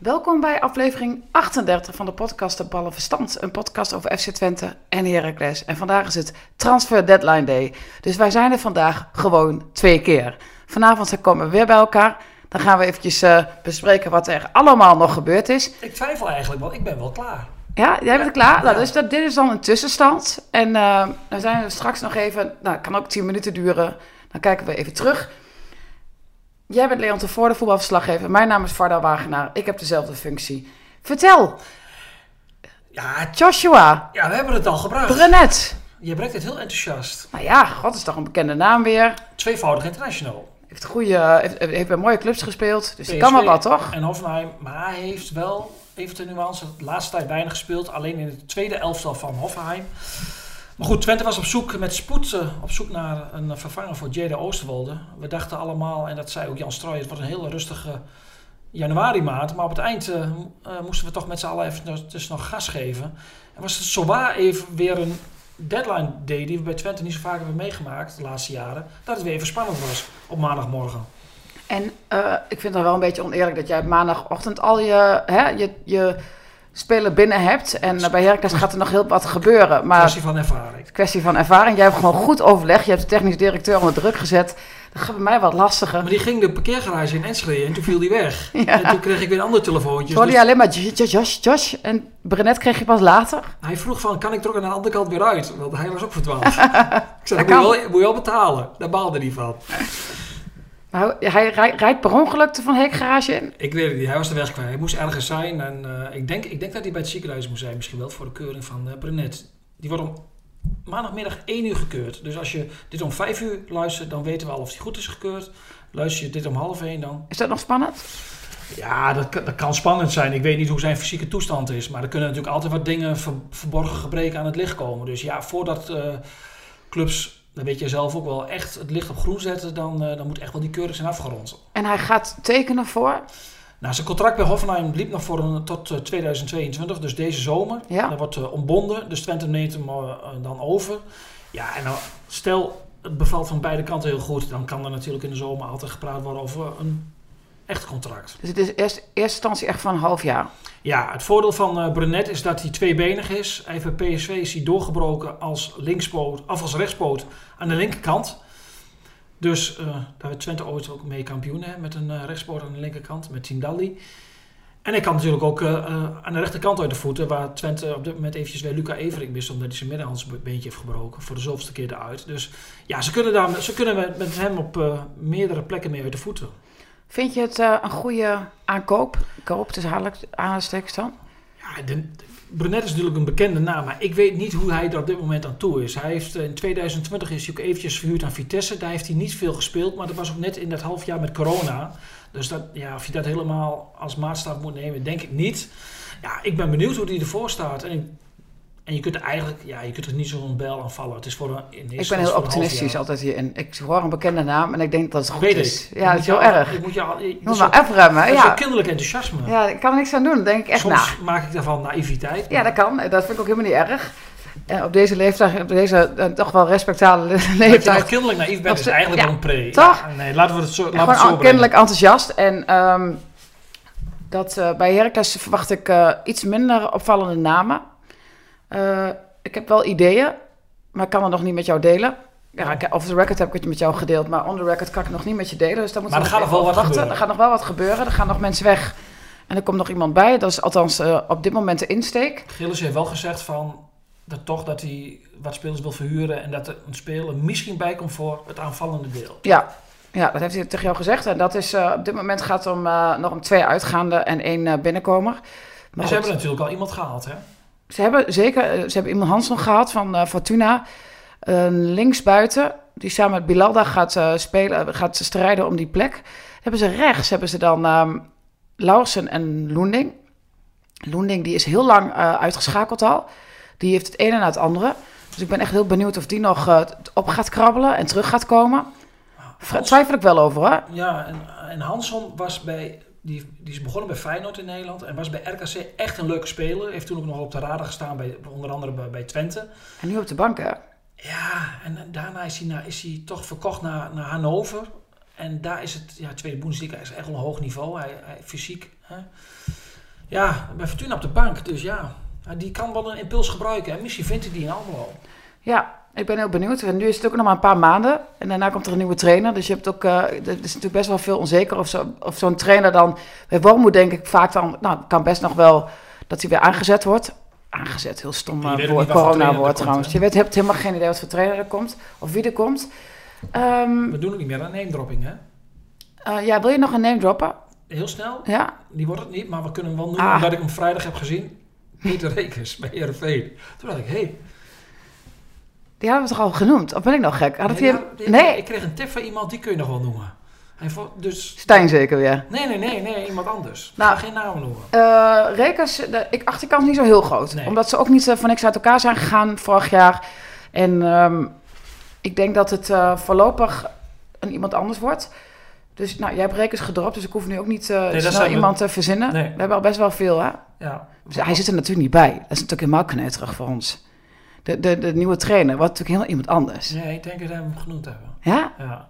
Welkom bij aflevering 38 van de podcast De Ballen Verstand. Een podcast over FC Twente en Heracles. En vandaag is het Transfer Deadline Day. Dus wij zijn er vandaag gewoon twee keer. Vanavond komen we weer bij elkaar. Dan gaan we eventjes uh, bespreken wat er allemaal nog gebeurd is. Ik twijfel eigenlijk, want ik ben wel klaar. Ja, jij bent klaar? Nou, dus dat, dit is dan een tussenstand. En uh, dan zijn we straks nog even... Nou, het kan ook 10 minuten duren. Dan kijken we even terug. Jij bent Leon Tevoorde, voetbalverslaggever. Mijn naam is Varda Wagenaar. Ik heb dezelfde functie. Vertel. Ja, Joshua. Ja, we hebben het al gebracht. Brenet. Je brengt het heel enthousiast. Nou ja, god is toch een bekende naam weer. Tweevoudig international. Heeft, goede, heeft, heeft bij mooie clubs gespeeld, dus PSV kan wel wat, toch? En Hoffenheim, maar hij heeft wel, even de nuance, de laatste tijd weinig gespeeld. Alleen in het tweede elftal van Hoffenheim. Maar goed, Twente was op zoek met spoed uh, op zoek naar een vervanger voor Jada Oosterwolde. We dachten allemaal, en dat zei ook Jan Strooij, het wordt een hele rustige januari maand. Maar op het eind uh, moesten we toch met z'n allen even dus nog gas geven. En was het zowaar even weer een deadline day die we bij Twente niet zo vaak hebben meegemaakt de laatste jaren. Dat het weer even spannend was op maandagmorgen. En ik vind het wel een beetje oneerlijk dat jij maandagochtend al je, hè, je, je spelen binnen hebt. En bij Heracles gaat er nog heel wat gebeuren. Maar kwestie van ervaring. Kwestie van ervaring. Jij hebt gewoon goed overleg. Je hebt de technisch directeur onder druk gezet. Dat gaat bij mij wat lastiger. Maar die ging de parkeergarage in Enschede en toen viel die weg. Ja. En toen kreeg ik weer een ander telefoontje. Sorry, dus... alleen maar Josh, Josh, Josh. En Brenet kreeg je pas later. Hij vroeg van, kan ik er ook aan de andere kant weer uit? Want hij was ook verdwaald. ik zei, moet je, wel, moet je wel betalen. Daar baalde hij van. Nou, hij rijdt per ongeluk de Van Heek garage in? Ik weet het niet, hij was de weg kwijt. Hij moest ergens zijn en uh, ik, denk, ik denk dat hij bij het ziekenhuis moest zijn. Misschien wel voor de keuring van uh, Brenet. Die wordt om maandagmiddag 1 uur gekeurd. Dus als je dit om 5 uur luistert, dan weten we al of hij goed is gekeurd. Luister je dit om half 1 dan. Is dat nog spannend? Ja, dat, dat kan spannend zijn. Ik weet niet hoe zijn fysieke toestand is. Maar er kunnen natuurlijk altijd wat dingen ver, verborgen gebreken aan het licht komen. Dus ja, voordat uh, clubs dan weet je zelf ook wel, echt het licht op groen zetten, dan, uh, dan moet echt wel die keurig zijn afgerond. En hij gaat tekenen voor? Nou, zijn contract bij Hoffenheim liep nog voor een, tot uh, 2022, dus deze zomer. Ja. Dat wordt uh, ontbonden, dus Twente neemt hem uh, dan over. Ja, en nou, stel het bevalt van beide kanten heel goed, dan kan er natuurlijk in de zomer altijd gepraat worden over een echt contract. Dus het is eerst, eerste instantie echt van een half jaar? Ja, het voordeel van uh, Brenet is dat hij tweebenig is. Even PSV is hij doorgebroken als linkspoot, of als rechtspoot aan de linkerkant. Dus uh, daar werd Twente ooit ook mee kampioen hè, met een uh, rechtspoot aan de linkerkant, met Tindalli. En hij kan natuurlijk ook aan de rechterkant uit de voeten, waar Twente op dit moment eventjes weer Luca Evering mist, omdat hij zijn middenhandsbeentje heeft gebroken, voor de zoveelste keer eruit. Dus ja, ze kunnen, daar, ze kunnen met, met hem op meerdere plekken mee uit de voeten. Vind je het uh, een goede aankoop? Koop, dus aanstekens dan? Ja, de, Brunet is natuurlijk een bekende naam, maar ik weet niet hoe hij er op dit moment aan toe is. Hij heeft in 2020 is hij ook eventjes verhuurd aan Vitesse. Daar heeft hij niet veel gespeeld, maar dat was ook net in dat half jaar met corona. Dus dat, ja, of je dat helemaal als maatstaf moet nemen, denk ik niet. Ja, ik ben benieuwd hoe hij ervoor staat. En en je kunt er eigenlijk, ja, je kunt er niet zo'n bel aan vallen. Het is voor een, ik ben heel optimistisch altijd hierin. Ik hoor een bekende naam en ik denk dat het goed Weet is. Ik. Ja, dat is heel erg. Ik moet je, al, je moet maar afremmen. Dat ja. is kinderlijk enthousiasme. Ja, ik kan er niks aan doen. denk ik echt Soms na. maak ik daarvan naïviteit. Ja, dat kan. Dat vind ik ook helemaal niet erg. En op deze leeftijd, op deze uh, toch wel respectabele leeftijd. Dat je nog kinderlijk naïef bent, is eigenlijk ja, wel een pre. Toch? Ja, nee, laten we het zo laten Gewoon we het zo kinderlijk enthousiast. En um, dat, uh, bij Heracles verwacht ik uh, iets minder opvallende namen. Uh, ik heb wel ideeën, maar ik kan het nog niet met jou delen. Ja, off the record heb ik het met jou gedeeld, maar on the record kan ik het nog niet met je delen. Dus daar moet maar er gaat nog wel wat wachten. gebeuren. Er gaat nog wel wat gebeuren. Er gaan nog mensen weg. En er komt nog iemand bij. Dat is althans uh, op dit moment de insteek. Gilles heeft wel gezegd van dat toch dat hij wat spelers wil verhuren en dat er een speler misschien bij komt voor het aanvallende deel. Ja, ja dat heeft hij tegen jou gezegd. En dat is uh, op dit moment gaat het om, uh, nog om twee uitgaande en één binnenkomer. Maar, maar ze hebben natuurlijk al iemand gehaald, hè? Ze hebben zeker, ze hebben iemand Hansson gehaald van uh, Fortuna. Uh, linksbuiten, die samen met Bilalda gaat uh, spelen, gaat strijden om die plek. Hebben ze rechts, hebben ze dan um, Lauwersen en Loending. Loending die is heel lang uh, uitgeschakeld al. Die heeft het ene na het andere. Dus ik ben echt heel benieuwd of die nog eh, op gaat krabbelen en terug gaat komen. Daar Hans- twijfel ik wel over, hoor. Ja, en, en Hansson was bij, die, die is begonnen bij Feyenoord in Nederland en was bij RKC echt een leuke speler. Heeft toen ook nog op de radar gestaan, bij, onder andere bij, bij Twente. En nu op de bank, hè? Ja, en daarna is hij, naar, is hij toch verkocht naar, naar Hannover. En daar is het, ja, tweede Bundesliga is echt wel een hoog niveau. Hij, hij fysiek. Hè. Ja, bij Fortuna op de bank. Dus ja, Ja, die kan wel een impuls gebruiken. En misschien vindt hij die in Almelo. Ja, ik ben heel benieuwd. En nu is het ook nog maar een paar maanden. En daarna komt er een nieuwe trainer. Dus je hebt ook, er is natuurlijk best wel veel onzeker of, zo, of zo'n trainer dan... Bij Wormoed denk ik vaak dan, nou, kan best nog wel dat hij weer aangezet wordt. Aangezet, heel stom eh, woord, voor corona-woord komt, trouwens. Je weet, hebt helemaal geen idee wat voor trainer er komt. Of wie er komt. Ehm, We doen ook niet meer aan name dropping, hè? eh, ja, wil je nog een name droppen? Heel snel. Ja? Die wordt het niet, maar we kunnen hem wel noemen Ah. omdat ik hem vrijdag heb gezien. Peter Rekers bij Heerenveen. Toen dacht ik, hé. Hey, Die hadden we toch al genoemd? Of ben ik nog gek? Had nee, het hier... nee, Ik kreeg een tip van iemand, die kun je nog wel noemen. Hij vo- dus, Stijn zeker weer. nee, nee, nee, nee, iemand anders. Nou, geen namen noemen. Eh Rekers, de, ik acht die kans niet zo heel groot. Nee. Omdat ze ook niet eh, voor niks uit elkaar zijn gegaan vorig jaar. En ehm, ik denk dat het eh, voorlopig een iemand anders wordt. Dus nou, jij hebt Rekers gedropt, dus ik hoef nu ook niet snel we- iemand te verzinnen. Nee. We hebben al best wel veel, hè? Ja. Dus hij zit er natuurlijk niet bij. Dat is natuurlijk helemaal kneuterig voor ons. De, de, de nieuwe trainer wordt natuurlijk heel iemand anders. Nee, ik denk dat we hem genoemd hebben. Ja? Ja.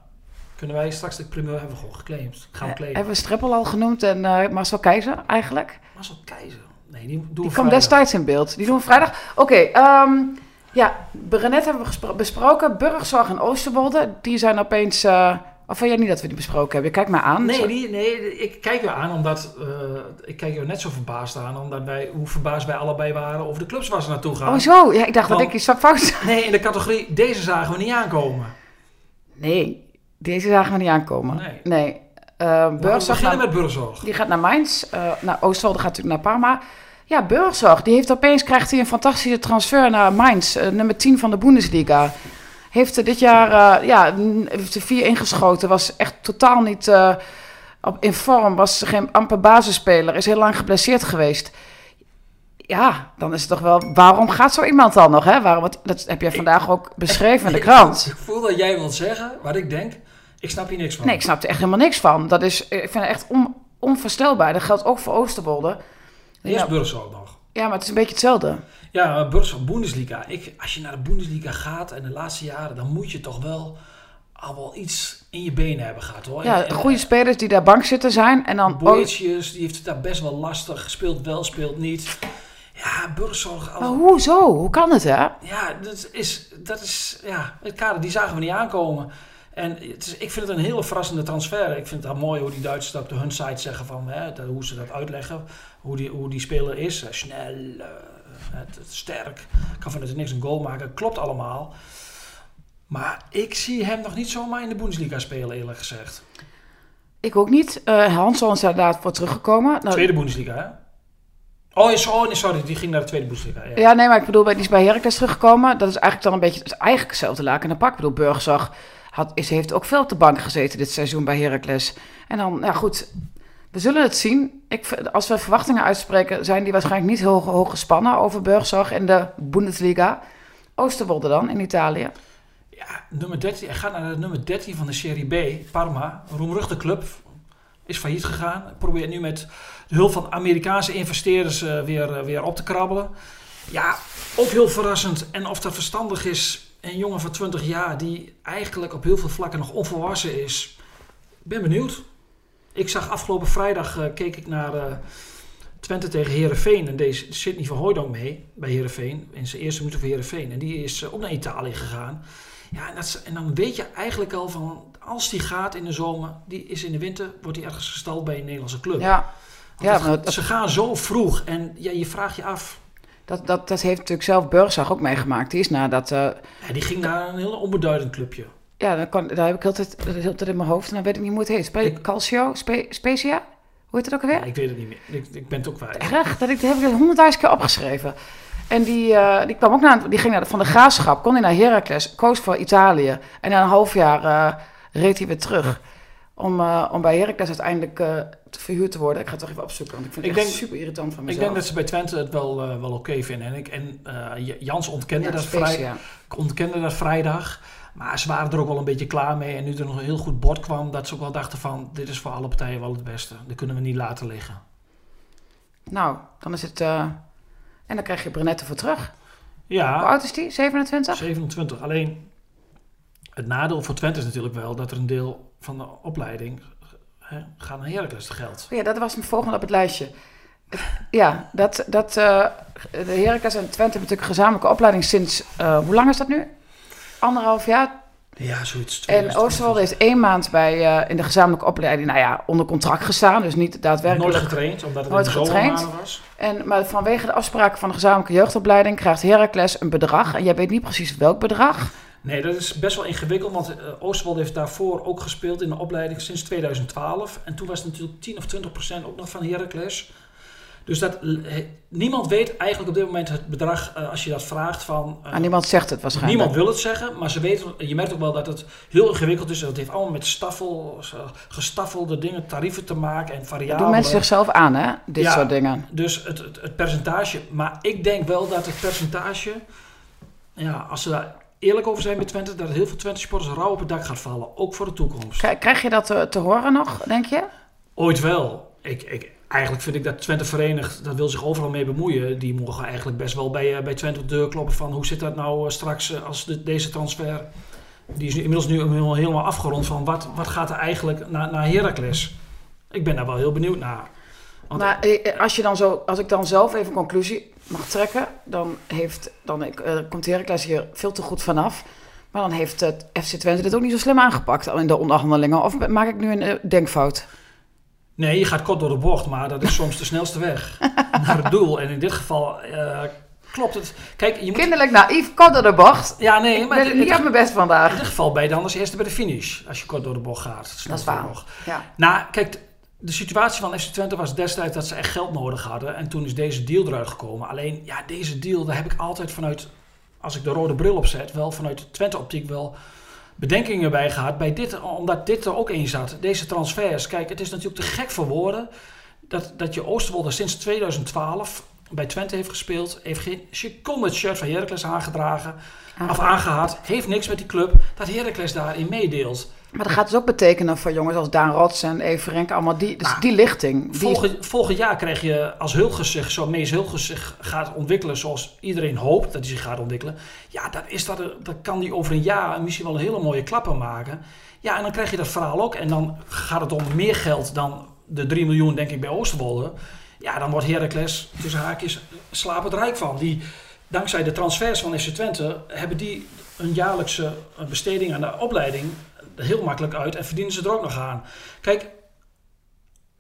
Kunnen wij straks de primeur hebben gewoon geclaimd. Gaan we Eh, claimen. hebben we Strippel al genoemd en eh, Marcel Keizer eigenlijk? Marcel Keizer. Nee, die doen Die kwam vrijdag. destijds in beeld. Die doen we vrijdag. Oké, ehm, ja, Brenet hebben we besproken. Burgzorg en Oosterwolde, die zijn opeens... eh of vond jij niet dat we die besproken hebben? Je kijkt mij aan. Nee, die, nee, ik kijk je aan omdat... eh, ik kijk je net zo verbaasd aan omdat wij, hoe verbaasd wij allebei waren over de clubs waar ze naartoe gaan. Oh zo, ja, ik dacht dat ik iets fout. Nee, in de categorie, deze zagen we niet aankomen. Nee, deze zagen we niet aankomen. Nee. Nee. Eh, We Burgzorg beginnen met Burgzorg. Die gaat naar Mainz. eh naar gaat natuurlijk naar Parma. Ja, Burgzorg. Die heeft opeens krijgt hij een fantastische transfer naar Mainz. nummer 10 van de Bundesliga. Heeft er dit jaar eh, ja, heeft er vier ingeschoten. Was echt totaal niet eh, op, in vorm. Was geen amper basisspeler. Is heel lang geblesseerd geweest. Ja, dan is het toch wel... Waarom gaat zo iemand dan nog? Hè? Waarom, dat heb jij vandaag ook beschreven in de krant. Ik voel dat jij wilt zeggen wat ik denk. Ik snap hier niks van. Nee, ik snap er echt helemaal niks van. Dat is, ik vind het echt on, onvoorstelbaar. Dat geldt ook voor Oosterwolde. Eerst Ja. Burgzorg nog. Ja, maar het is een beetje hetzelfde. Ja, Burgzorg, Bundesliga. Ik, als je naar de Bundesliga gaat en de laatste jaren, dan moet je toch wel al wel iets in je benen hebben gehad hoor. Ja, En- en- goede spelers die daar bank zitten zijn. En dan... Oh, Boetjes, die heeft het daar best wel lastig. Speelt wel, speelt niet. Ja, Burgzorg. maar hoezo? Hoe kan het, hè? Ja, dat is, dat is ja, het kader, die zagen we niet aankomen. En het is, ik vind het een hele verrassende transfer. Ik vind het mooi hoe die Duitsers dat op de hun site zeggen van, hè, dat, hoe ze dat uitleggen. Hoe die, hoe die speler is. Eh, Snel, eh, het, het sterk, kan vanuit niks een goal maken. Klopt allemaal. Maar ik zie hem nog niet zomaar in de Bundesliga spelen, eerlijk gezegd. Ik ook niet. Eh Hansson is inderdaad voor teruggekomen. Nou, Tweede Bundesliga, hè? Oh, is- oh, sorry, die ging naar de tweede Bundesliga. Ja. Ja, nee, maar ik bedoel, die is bij Heracles teruggekomen. Dat is eigenlijk dan een beetje... Het eigenlijk hetzelfde laken in de pak. Ik bedoel, Burgzorg had, is, heeft ook veel op de bank gezeten dit seizoen bij Heracles. En dan, ja goed... We zullen het zien. Ik, als we verwachtingen uitspreken, zijn die waarschijnlijk niet heel hoog gespannen over Burgzorg in de Bundesliga. Oosterwolde dan, in Italië. Ja, nummer 13. Hij gaat naar de nummer 13 van de Serie B, Parma. Roemruchte club. Is failliet gegaan. Probeert nu met de hulp van Amerikaanse investeerders eh, weer, eh, weer op te krabbelen. Ja, of heel verrassend en of dat verstandig is. Een jongen van 20 jaar die eigenlijk op heel veel vlakken nog onvolwassen is. Ik ben benieuwd. Ik zag afgelopen vrijdag, eh, keek ik naar eh, Twente tegen Herenveen. En deze Sidney van Hooydonk mee bij Herenveen. In zijn eerste minuten voor Herenveen. En die is eh, ook naar Italië gegaan. Ja, en, dat, en dan weet je eigenlijk al van, als die gaat in de zomer, die is in de winter, wordt hij ergens gestald bij een Nederlandse club. Ja, Want ja, het- maar dat- ze gaan zo vroeg en ja, je vraagt je af. Dat, dat, dat heeft natuurlijk zelf Burgzorg ook meegemaakt. Die is nadat... eh Ja, die ging naar een heel onbeduidend clubje. ja, dan kan, daar heb ik altijd, altijd in mijn hoofd. En dan weet ik niet hoe het heet. Spe, Ik- Calcio? Spe, Specia? Hoe heet het ook alweer? Ja, ik weet het niet meer. Ik, ik ben het ook kwijt. Erg, dat, ik, dat heb ik honderdduizend keer opgeschreven. En die, eh, die kwam ook naar, die ging naar de, van de graafschap, kon hij naar Heracles, koos voor Italië. En na een half jaar eh, reed hij weer terug. Om, eh, om bij Heracles uiteindelijk eh, te verhuurd te worden. Ik ga het toch even opzoeken, want ik vind het Ik echt denk- super irritant van Ik mezelf. denk dat ze bij Twente het wel, eh, wel oké vinden. En, ik, en Jans ontkende, ja, dat Space, vrij, ja. ontkende dat vrijdag. Maar ze waren er ook wel een beetje klaar mee. En nu er nog een heel goed bord kwam, dat ze ook wel dachten van... dit is voor alle partijen wel het beste. Dat kunnen we niet laten liggen. Nou, dan is het... en dan krijg je Brunette voor terug. Hoe Ja, oud is die? 27? 27. Alleen het nadeel voor Twente is natuurlijk wel dat er een deel van de opleiding hè, gaat naar Heracles geld. Ja, dat was mijn volgende op het lijstje. Ja, dat, dat eh, de Heracles en Twente hebben natuurlijk een gezamenlijke opleiding sinds... eh, hoe lang is dat nu? Anderhalf jaar? Ja, zoiets. En 2020. Oosterwolde heeft één maand bij, eh, in de gezamenlijke opleiding, nou ja, onder contract gestaan. Dus niet daadwerkelijk. Nooit getraind, omdat het Nooit getraind. was. En, maar vanwege de afspraken van de gezamenlijke jeugdopleiding krijgt Heracles een bedrag. En jij weet niet precies welk bedrag. Nee, dat is best wel ingewikkeld, want uh, Oosterwolde heeft daarvoor ook gespeeld in de opleiding sinds 2012. En toen was het natuurlijk 10 of 20 procent ook nog van Heracles. Dus dat, he- niemand weet eigenlijk op dit moment het bedrag uh, als je dat vraagt van... uh, niemand zegt het waarschijnlijk. Niemand wil het zeggen, maar ze weten, je merkt ook wel dat het heel ingewikkeld is. Het heeft allemaal met staffel, gestaffelde dingen, tarieven te maken en variabelen. Dat doen mensen zichzelf aan, hè? Dit Ja. soort dingen. Dus het, het, het percentage, maar ik denk wel dat het percentage, ja, als ze daar eerlijk over zijn met Twente, dat heel veel Twente sporters rauw op het dak gaat vallen, ook voor de toekomst. Krij- Krijg je dat te, te horen nog, denk je? Ooit wel. Ik, ik, eigenlijk vind ik dat Twente Verenigd, dat wil zich overal mee bemoeien. Die mogen eigenlijk best wel bij, uh, bij Twente op de deur kloppen van hoe zit dat nou uh, straks als de, deze transfer, die is nu, inmiddels nu helemaal, afgerond van wat, wat gaat er eigenlijk naar, naar Heracles. Ik ben daar wel heel benieuwd naar. Want maar eh, als, je dan zo, als ik dan zelf even een conclusie mag trekken, dan, heeft, dan uh, komt Heracles hier veel te goed vanaf. Maar dan heeft het FC Twente dit ook niet zo slim aangepakt in de onderhandelingen. Of maak ik nu een uh, denkfout? Nee, je gaat kort door de bocht, maar dat is soms de snelste weg naar het doel. En in dit geval uh, klopt het. Kijk, je moet... Kinderlijk naïef, kort door de bocht. Ja, nee, ik maar niet op mijn best vandaag. In dit geval ben je dan als eerste bij de finish, als je kort door de bocht gaat. Dat is waar. Ja. Nou, kijk, de situatie van FC Twente was destijds dat ze echt geld nodig hadden. En toen is deze deal eruit gekomen. Alleen, ja, deze deal, daar heb ik altijd vanuit, als ik de rode bril opzet, wel vanuit Twente-optiek wel bedenkingen bij gehad. Bij dit, omdat dit er ook in zat. Deze transfers. Kijk, het is natuurlijk te gek voor woorden. Dat, dat je Oosterwolde sinds 2012 bij Twente heeft gespeeld. Heeft geen seconde het shirt van Heracles aangedragen. Of aangehad. Heeft niks met die club. Dat Heracles daarin meedeelt. Maar dat gaat dus ook betekenen voor jongens als Daan Rots en Even Renk. Allemaal die, dus ah, die lichting. Die... Volgend, volgend jaar krijg je als Hulges zich, zo Mees Hulges zich gaat ontwikkelen zoals iedereen hoopt dat hij zich gaat ontwikkelen. Ja, dat, is dat, dat kan die over een jaar misschien wel een hele mooie klappen maken. Ja, en dan krijg je dat verhaal ook. En dan gaat het om meer geld dan de 3 miljoen, denk ik, bij Oosterwolde. Ja, dan wordt Heracles tussen haakjes slapend rijk van. Die, dankzij de transfers van FC Twente hebben die een jaarlijkse besteding aan de opleiding heel makkelijk uit en verdienen ze er ook nog aan. Kijk,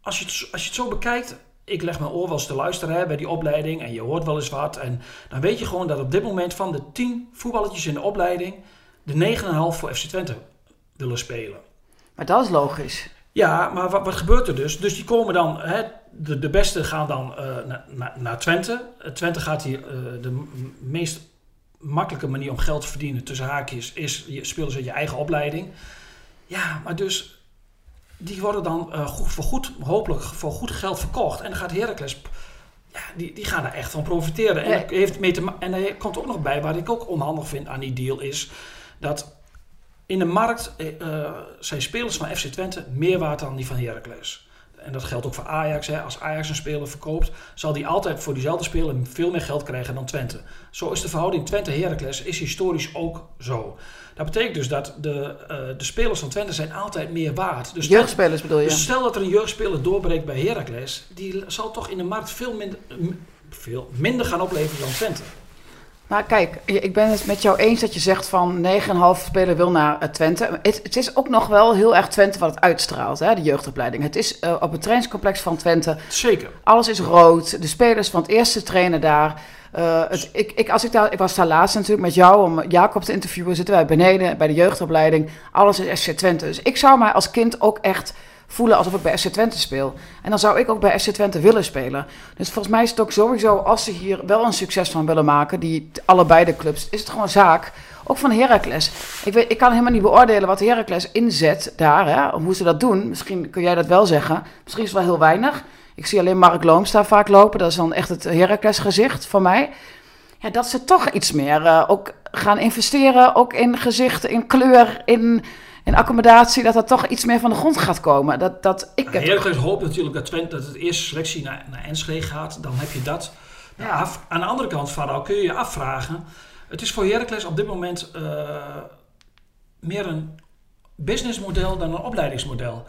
als je het, als je het zo bekijkt, ik leg mijn oor wel eens te luisteren hè, bij die opleiding en je hoort wel eens wat. En dan weet je gewoon dat op dit moment van de 10 voetballetjes in de opleiding, de 9,5 voor FC Twente willen spelen. Maar dat is logisch. Ja, maar wat, wat gebeurt er dus? Dus die komen dan, hè, de, de beste gaan dan uh, naar, naar, naar Twente. Twente gaat hier uh, de meest makkelijke manier om geld te verdienen tussen haakjes is je spelen ze je eigen opleiding. Ja, maar dus die worden dan uh, goed, voor goed, hopelijk voor goed geld verkocht. En dan gaat Heracles, ja, die, die gaan er echt van profiteren. En, Ja. dat heeft mee te, en er komt ook nog bij, wat ik ook onhandig vind aan die deal, is dat in de markt eh, zijn spelers van FC Twente meer waard dan die van Heracles. En dat geldt ook voor Ajax. Hè. Als Ajax een speler verkoopt, zal die altijd voor diezelfde speler veel meer geld krijgen dan Twente. Zo is de verhouding Twente-Heracles is historisch ook zo. Dat betekent dus dat de, eh, de spelers van Twente zijn altijd meer waard. Dus, Jeugdspelers bedoel je? dus stel dat er een jeugdspeler doorbreekt bij Heracles, die zal toch in de markt veel minder, veel minder gaan opleveren dan Twente. Maar kijk, ik ben het met jou eens dat je zegt van 9,5 speler wil naar uh, Twente. Het, het, is ook nog wel heel erg Twente wat het uitstraalt, hè, de jeugdopleiding. Het is uh, op het trainingscomplex van Twente. Zeker. Alles is rood. De spelers van het eerste trainen daar. Uh, het, ik, ik, als ik, daar, ik was daar laatst natuurlijk met jou om Jacob te interviewen. Zitten wij beneden bij de jeugdopleiding. Alles is FC Twente. Dus ik zou mij als kind ook echt voelen alsof ik bij FC Twente speel. En dan zou ik ook bij FC Twente willen spelen. Dus volgens mij is het ook sowieso, als ze hier wel een succes van willen maken, die allebei de clubs, is het gewoon zaak ook van Heracles. Ik, weet, ik kan helemaal niet beoordelen wat Heracles inzet daar, hè, hoe ze dat doen. Misschien kun jij dat wel zeggen. Misschien is het wel heel weinig. Ik zie alleen Mark Looms daar vaak lopen. Dat is dan echt het Heracles gezicht van mij. Ja, dat ze toch iets meer uh, ook gaan investeren. Ook in gezicht, in kleur, in, in accommodatie. Dat dat toch iets meer van de grond gaat komen. Dat, dat, ik heb Heracles hoopt natuurlijk dat Twente dat het eerste selectie naar, naar Enschede gaat. Dan heb je dat. Ja. Af, aan de andere kant, Farao, kun je je afvragen. Het is voor Heracles op dit moment uh, meer een businessmodel dan een opleidingsmodel.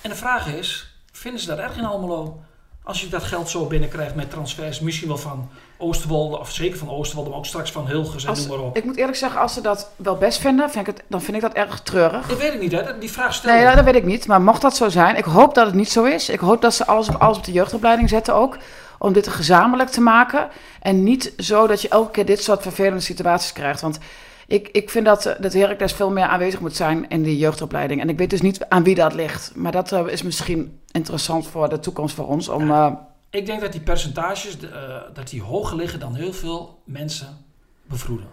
En de vraag is, vinden ze dat erg in Almelo? Als je dat geld zo binnenkrijgt met transfers, misschien wel van Oosterwolde, of zeker van Oosterwolde, maar ook straks van Hilgers en noem maar op. Ik moet eerlijk zeggen, als ze dat wel best vinden, vind ik het, dan vind ik dat erg treurig. Ik weet het niet, hè? die vraag stel Nee, dat weet ik niet. Maar mocht dat zo zijn, ik hoop dat het niet zo is. Ik hoop dat ze alles op, alles op de jeugdopleiding zetten ook. Om dit gezamenlijk te maken. En niet zo dat je elke keer dit soort vervelende situaties krijgt. Want ik, ik vind dat, dat Heracles veel meer aanwezig moet zijn in die jeugdopleiding. En ik weet dus niet aan wie dat ligt. Maar dat uh, is misschien interessant voor de toekomst voor ons. Om, uh, ik denk dat die percentages uh, dat die hoger liggen dan heel veel mensen bevroeden.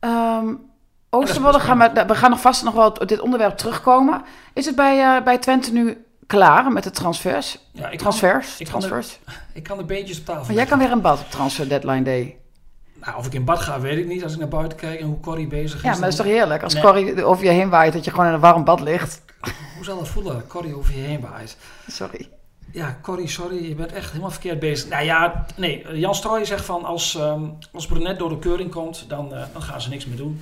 Um, Oosterwolde gaan we, we gaan nog vast nog wel op dit onderwerp terugkomen. Is het bij, bij Twente nu klaar met de transfers? Ja, ik transfers? Kan, ik, transfers? Kan de, ik kan de beentjes op tafel Maar jij kan weer een bad op transfer deadline day. Nou, of ik in bad ga, weet ik niet. Als ik naar buiten kijk en hoe Corrie bezig is. Ja, maar dat is toch heerlijk? Als nee. Corrie over je heen waait, dat je gewoon in een warm bad ligt. Hoe zal dat voelen, Corrie over je heen waait? Sorry. Ja, Corrie, sorry, je bent echt helemaal verkeerd bezig. Nou ja, nee, Jan Strooijen zegt van als, um, als Brunet door de keuring komt, dan, uh, dan gaan ze niks meer doen.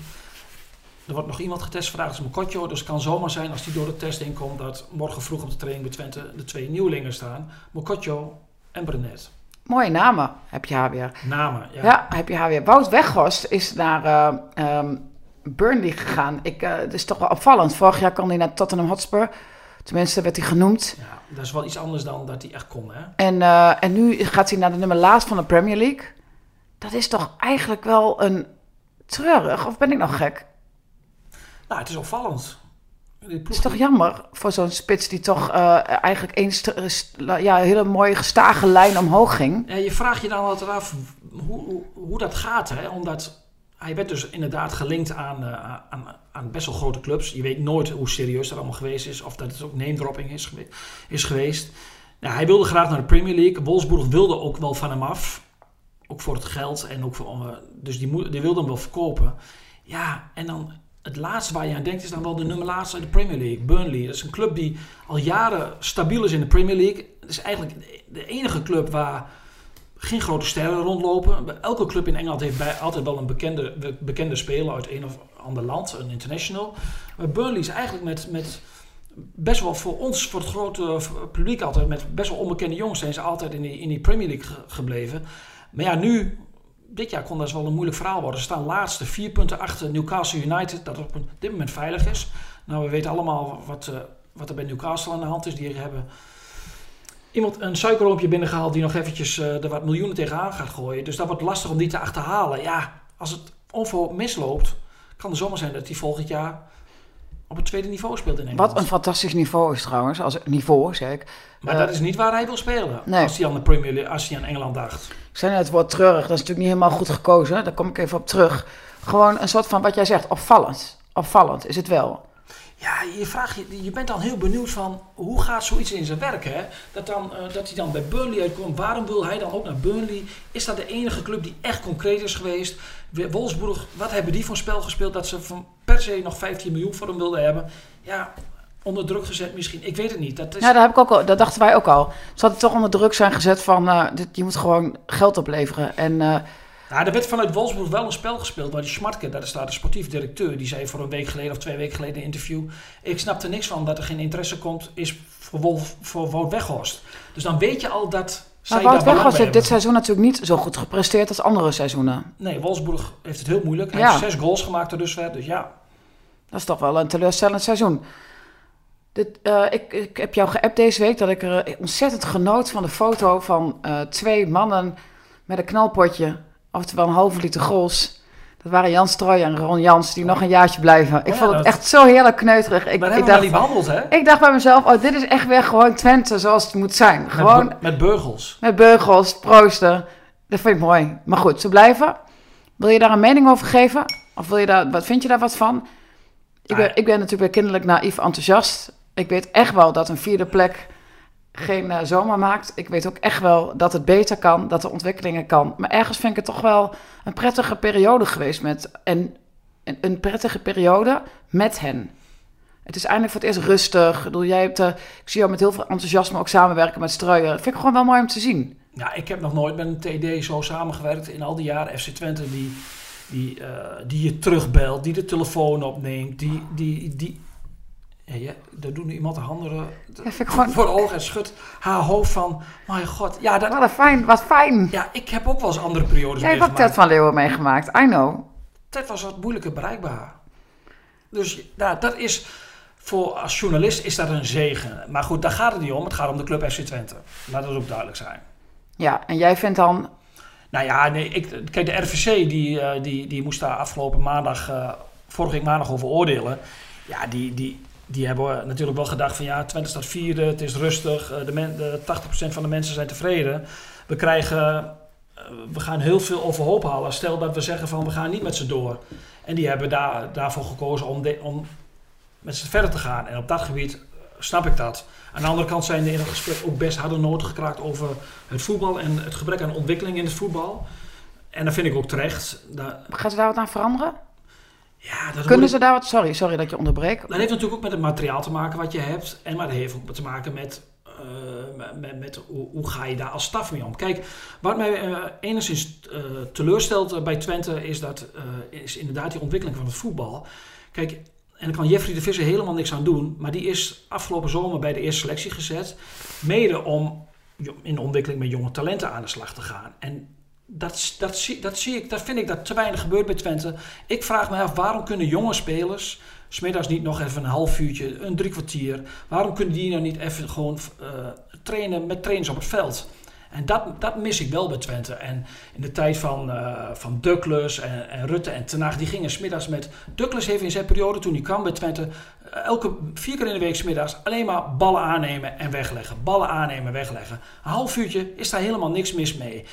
Er wordt nog iemand getest vandaag, dat is Mokotjo. Dus het kan zomaar zijn als die door de test inkomt, dat morgen vroeg op de training bij Twente de twee nieuwelingen staan. Mokotjo en Brunet. Mooie namen heb je haar weer. Namen, ja. Ja, heb je haar weer. Wout Weghorst is naar uh, um, Burnley gegaan. Ik, uh, het is toch wel opvallend. Vorig jaar kwam hij naar Tottenham Hotspur. Tenminste, werd hij genoemd. Ja, dat is wel iets anders dan dat hij echt kon, hè? En, uh, en nu gaat hij naar de nummer laatst van de Premier League. Dat is toch eigenlijk wel een treurig, of ben ik nog gek? Nou, het is opvallend. Het is toch jammer voor zo'n spits die toch uh, eigenlijk een ja, hele mooie gestage lijn omhoog ging. Je vraagt je dan altijd af hoe, hoe, hoe dat gaat. Hè? Omdat hij werd dus inderdaad gelinkt aan, uh, aan, aan, best wel grote clubs. Je weet nooit hoe serieus dat allemaal geweest is. Of dat het ook name dropping is, geweest. Is geweest. Nou, hij wilde graag naar de Premier League. Wolfsburg wilde ook wel van hem af. Ook voor het geld. En ook voor, uh, dus die, die wilde hem wel verkopen. Ja, en dan het laatste waar je aan denkt is dan wel de nummer laatste uit de Premier League, Burnley. Dat is een club die al jaren stabiel is in de Premier League. Het is eigenlijk de enige club waar geen grote sterren rondlopen. Elke club in Engeland heeft bij, altijd wel een bekende, bekende speler uit een of ander land, een international. Maar Burnley is eigenlijk met, met best wel voor ons, voor het grote publiek altijd, met best wel onbekende jongens zijn ze altijd in die, in die Premier League gebleven. Maar ja, nu dit jaar kon dat wel een moeilijk verhaal worden. Ze staan laatste, vier punten achter Newcastle United, dat op dit moment veilig is. Nou, we weten allemaal wat, uh, wat er bij Newcastle aan de hand is. Die hebben iemand een suikerroompje binnengehaald die nog eventjes uh, er wat miljoenen tegenaan gaat gooien. Dus dat wordt lastig om die te achterhalen. Ja, als het onvo misloopt, kan het zomaar zijn dat hij volgend jaar op het tweede niveau speelt in Engeland. Wat een fantastisch niveau is trouwens, als niveau zeg ik. Maar uh, dat is niet waar hij wil spelen. Nee. Als hij aan de Premier League, als hij aan Engeland dacht. Ik zei net het woord treurig, dat is natuurlijk niet helemaal goed gekozen. Daar kom ik even op terug. Gewoon een soort van wat jij zegt, opvallend. Opvallend is het wel. Ja, je, vraagt, je, je bent dan heel benieuwd van hoe gaat zoiets in zijn werk. Hè? Dat, dan, uh, dat hij dan bij Burnley uitkomt. Waarom wil hij dan ook naar Burnley? Is dat de enige club die echt concreet is geweest? Wolfsburg, wat hebben die voor spel gespeeld dat ze van per se nog 15 miljoen voor hem wilden hebben? Ja, onder druk gezet misschien. Ik weet het niet. Dat is... Ja, dat, heb ik ook al, dat dachten wij ook al. Ze hadden toch onder druk zijn gezet van dit, je moet gewoon geld opleveren. En... Uh, ja, er werd vanuit Wolfsburg wel een spel gespeeld, maar die Schmatke, daar staat de sportief directeur, die zei voor een week geleden of twee weken geleden in een interview: Ik snap er niks van dat er geen interesse komt, is voor, Wolf, voor Wout Weghorst. Dus dan weet je al dat. Maar Wout Weghorst heeft dit seizoen natuurlijk niet zo goed gepresteerd als andere seizoenen. Nee, Wolfsburg heeft het heel moeilijk. Hij ja. heeft zes goals gemaakt er dusver, dus ja. Dat is toch wel een teleurstellend seizoen. Dit, uh, ik, ik, heb jou geappt deze week dat ik er ontzettend genoot van de foto van uh, twee mannen met een knalpotje oftewel een halve liter gros. Dat waren Jan Strooij en Ron Jans, die nog een jaartje blijven. Ik oh ja, vond het dat... echt zo heerlijk kneuterig. Ik, maar ik dacht, niet behandeld, hè? Ik dacht bij mezelf, oh, dit is echt weer gewoon Twente zoals het moet zijn. Gewoon, met, met beugels. Met beugels, proosten. Dat vind ik mooi. Maar goed, ze blijven. Wil je daar een mening over geven? Of wil je daar, wat vind je daar wat van? Ik ben, Ah. ik ben natuurlijk weer kinderlijk naïef enthousiast. Ik weet echt wel dat een vierde plek geen eh, zomer maakt. Ik weet ook echt wel dat het beter kan, dat er ontwikkelingen kan. Maar ergens vind ik het toch wel een prettige periode geweest met... En een, een prettige periode met hen. Het is eindelijk voor het eerst rustig. Ik, bedoel, jij hebt, eh, ik zie jou met heel veel enthousiasme ook samenwerken met Struijer. Dat vind ik gewoon wel mooi om te zien. Ja, ik heb nog nooit met een TD zo samengewerkt in al die jaren FC Twente die, die, eh, die je terugbelt, die de telefoon opneemt, die... die, die ja, ja, daar doen iemand de handen eh, ik gewoon... voor de ogen en schudt haar hoofd van, mijn god. Ja, dat, Wat een fijn, wat fijn. ja, ik heb ook wel eens andere periodes Jij hebt ook meegemaakt. Ted van Leeuwen meegemaakt, I know. Ted was wat moeilijker bereikbaar. Dus nou, dat is, voor als journalist is dat een zegen. Maar goed, daar gaat het niet om. Het gaat om de club FC Twente. Laat dat ook duidelijk zijn. Ja, en jij vindt dan... Nou ja, nee, ik, kijk, de RVC die, eh, die, die moest daar afgelopen maandag, eh, vorige week maandag over oordelen. Ja, die, die, die hebben natuurlijk wel gedacht van ja, Twente staat vierde, het is rustig, eh, de, de 80% van de mensen zijn tevreden. We krijgen, eh, we gaan heel veel overhoop halen. Stel dat we zeggen van we gaan niet met ze door. En die hebben daar, daarvoor gekozen om, om met ze verder te gaan. En op dat gebied eh, snap ik dat. Aan de andere kant zijn er in het gesprek ook best harde noten gekraakt over het voetbal en het gebrek aan ontwikkeling in het voetbal. En dat vind ik ook terecht. Gaan ze daar wat aan veranderen? Ja, dat Kunnen ze daar wat... Sorry, sorry dat je onderbreek. dat heeft natuurlijk ook met het materiaal te maken wat je hebt. En maar dat heeft ook te maken met, eh, met, met, hoe, hoe ga je daar als staf mee om. Kijk, wat mij eh, enigszins eh, teleurstelt bij Twente is, dat, is inderdaad die ontwikkeling van het voetbal. Kijk, en daar kan Jeffrey de Visser helemaal niks aan doen. Maar die is afgelopen zomer bij de eerste selectie gezet. Mede om in de ontwikkeling met jonge talenten aan de slag te gaan. En dat, dat, zie, dat zie ik, dat vind ik dat te weinig gebeurt bij Twente. Ik vraag me af, waarom kunnen jonge spelers, smiddags niet nog even een half uurtje, een drie kwartier, waarom kunnen die nou niet even gewoon eh, trainen met trainers op het veld? En dat, dat mis ik wel bij Twente. En in de tijd van, eh van en, Rutte en Ten Hag, die gingen smiddags met... Douglas heeft in zijn periode, toen hij kwam bij Twente, eh, elke vier keer in de week smiddags alleen maar ballen aannemen en wegleggen. Ballen aannemen en wegleggen. Een half uurtje is daar helemaal niks mis mee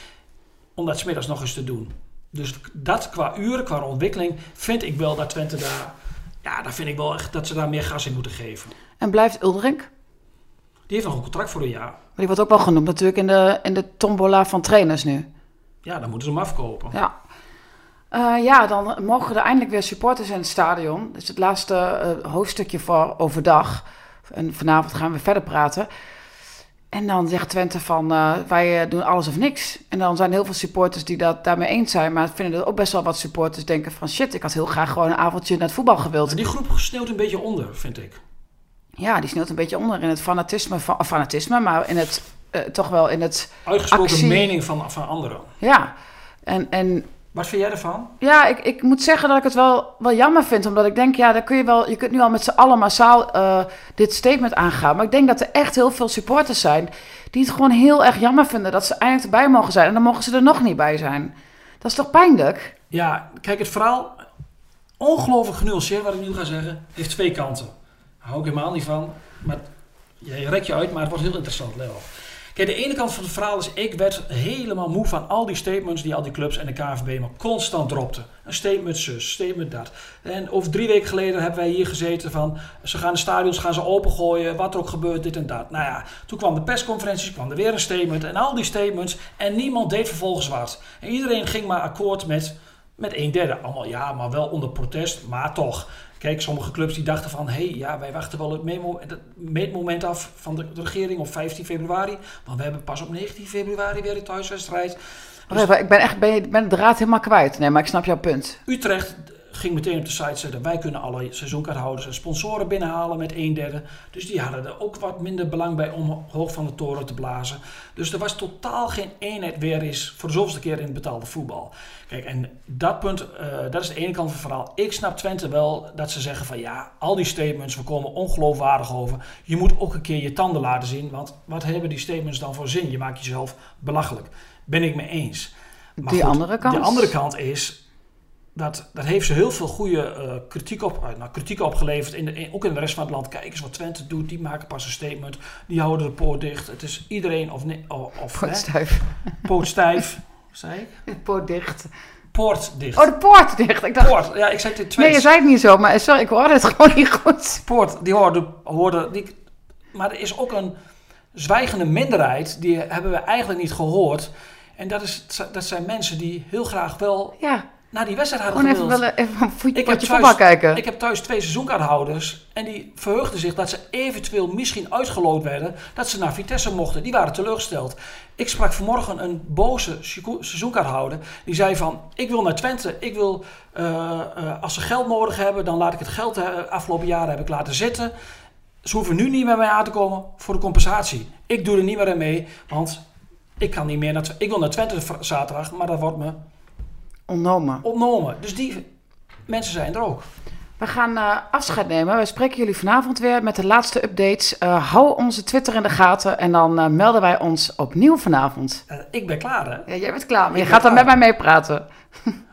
om dat smiddags nog eens te doen. Dus dat qua uren, qua ontwikkeling, vind ik wel dat Twente daar... Ja, daar vind ik wel echt dat ze daar meer gas in moeten geven. En blijft Uldrink? Die heeft nog een contract voor een jaar. Maar die wordt ook wel genoemd natuurlijk in de, in de tombola van trainers nu. Ja, dan moeten ze hem afkopen. Ja. Eh, ja, dan mogen er eindelijk weer supporters in het stadion. Is het laatste eh, hoofdstukje voor overdag. En vanavond gaan we verder praten. En dan zegt Twente van, eh, wij eh, doen alles of niks. En dan zijn er heel veel supporters die dat daarmee eens zijn. Maar vinden er ook best wel wat supporters denken van... shit, ik had heel graag gewoon een avondje naar het voetbal gewild. Maar die groep sneeuwt een beetje onder, vind ik. Ja, die sneeuwt een beetje onder in het fanatisme, van, of fanatisme maar in het, eh, toch wel in het, Uitgesproken Actie. mening van, van anderen. ja. En, en Wat vind jij ervan? ja, ik, ik moet zeggen dat ik het wel, wel jammer vind, omdat ik denk, ja, daar kun je wel, je kunt nu al met z'n allen massaal eh, dit statement aangaan. Maar ik denk dat er echt heel veel supporters zijn die het gewoon heel erg jammer vinden dat ze eindelijk erbij mogen zijn. En dan mogen ze er nog niet bij zijn. Dat is toch pijnlijk? Ja, kijk, het verhaal, ongelooflijk genuanceerd wat ik nu ga zeggen, heeft twee kanten. Daar hou ik helemaal niet van. Maar je rek je uit, maar het wordt heel interessant, Leo. Kijk, de ene kant van het verhaal is, ik werd helemaal moe van al die statements die al die clubs en de KNVB maar constant dropten. Een statement zus, statement dat. En over drie weken geleden hebben wij hier gezeten van, ze gaan de stadions gaan ze opengooien, wat er ook gebeurt, dit en dat. Nou ja, toen kwam de persconferentie, kwam er weer een statement en al die statements en niemand deed vervolgens wat. En iedereen ging maar akkoord met, met een derde. Allemaal ja, maar wel onder protest, maar toch. Kijk, sommige clubs die dachten van... hé, hey, ja, wij wachten wel het het meetmoment af van de, de regering op 15 februari. Want we hebben pas op 19 februari weer een thuiswedstrijd. Even, ik ben echt ben, je- ben de draad helemaal kwijt. Nee, maar ik snap jouw punt. Utrecht ging meteen op de site zetten... wij kunnen alle seizoenkaarthouders en sponsoren binnenhalen met een derde. Dus die hadden er ook wat minder belang bij om hoog van de toren te blazen. Dus er was totaal geen eenheid weer eens voor de zoveelste keer in het betaalde voetbal. Kijk, en dat punt, eh, dat is de ene kant van het verhaal. Ik snap Twente wel dat ze zeggen van ja, al die statements, we komen ongeloofwaardig over. Je moet ook een keer je tanden laten zien, want wat hebben die statements dan voor zin? Je maakt jezelf belachelijk. Ben ik mee eens. Maar Die goed, andere kant? De andere kant is, dat, dat heeft ze heel veel goede eh, kritiek, op, eh, nou, kritiek opgeleverd, in de, in- ook in de rest van het land. Kijk eens wat Twente doet, die maken pas een statement, die houden de poort dicht. Het is iedereen of, hè, Pootstijf. poot stijf, zei ik. Poot dicht. poort dicht. Oh, de poort dicht. Ik dacht, Poort, ja, ik zei het in twee. nee, je zei het niet zo, maar sorry, ik hoorde het gewoon niet goed. Poort, die hoorde, hoorde die, maar er is ook een zwijgende minderheid, die hebben we eigenlijk niet gehoord. En dat, is, dat zijn mensen die heel graag wel Ja, naar die wedstrijd hadden gewoon even, willen, even een voetbal kijken. ik heb thuis twee seizoenkaarthouders en die verheugden zich dat ze eventueel misschien uitgeloot werden dat ze naar Vitesse mochten. Die waren teleurgesteld. Ik sprak vanmorgen een boze seizoen- seizoenkaarthouder die zei van ik wil naar Twente, ik wil eh, eh, als ze geld nodig hebben dan laat ik het geld de afgelopen jaren heb ik laten zitten. Ze hoeven nu niet meer mij aan te komen voor de compensatie. Ik doe er niet meer aan mee, want ik kan niet meer naar Ik wil naar Twente zaterdag, maar dat wordt me Ontnomen. ontnomen. Dus die mensen zijn er ook. We gaan eh, afscheid nemen. We spreken jullie vanavond weer met de laatste updates. Eh, hou onze Twitter in de gaten en dan eh, melden wij ons opnieuw vanavond. Eh, ik ben klaar hè. Ja, jij bent klaar, maar je gaat dan met mij meepraten.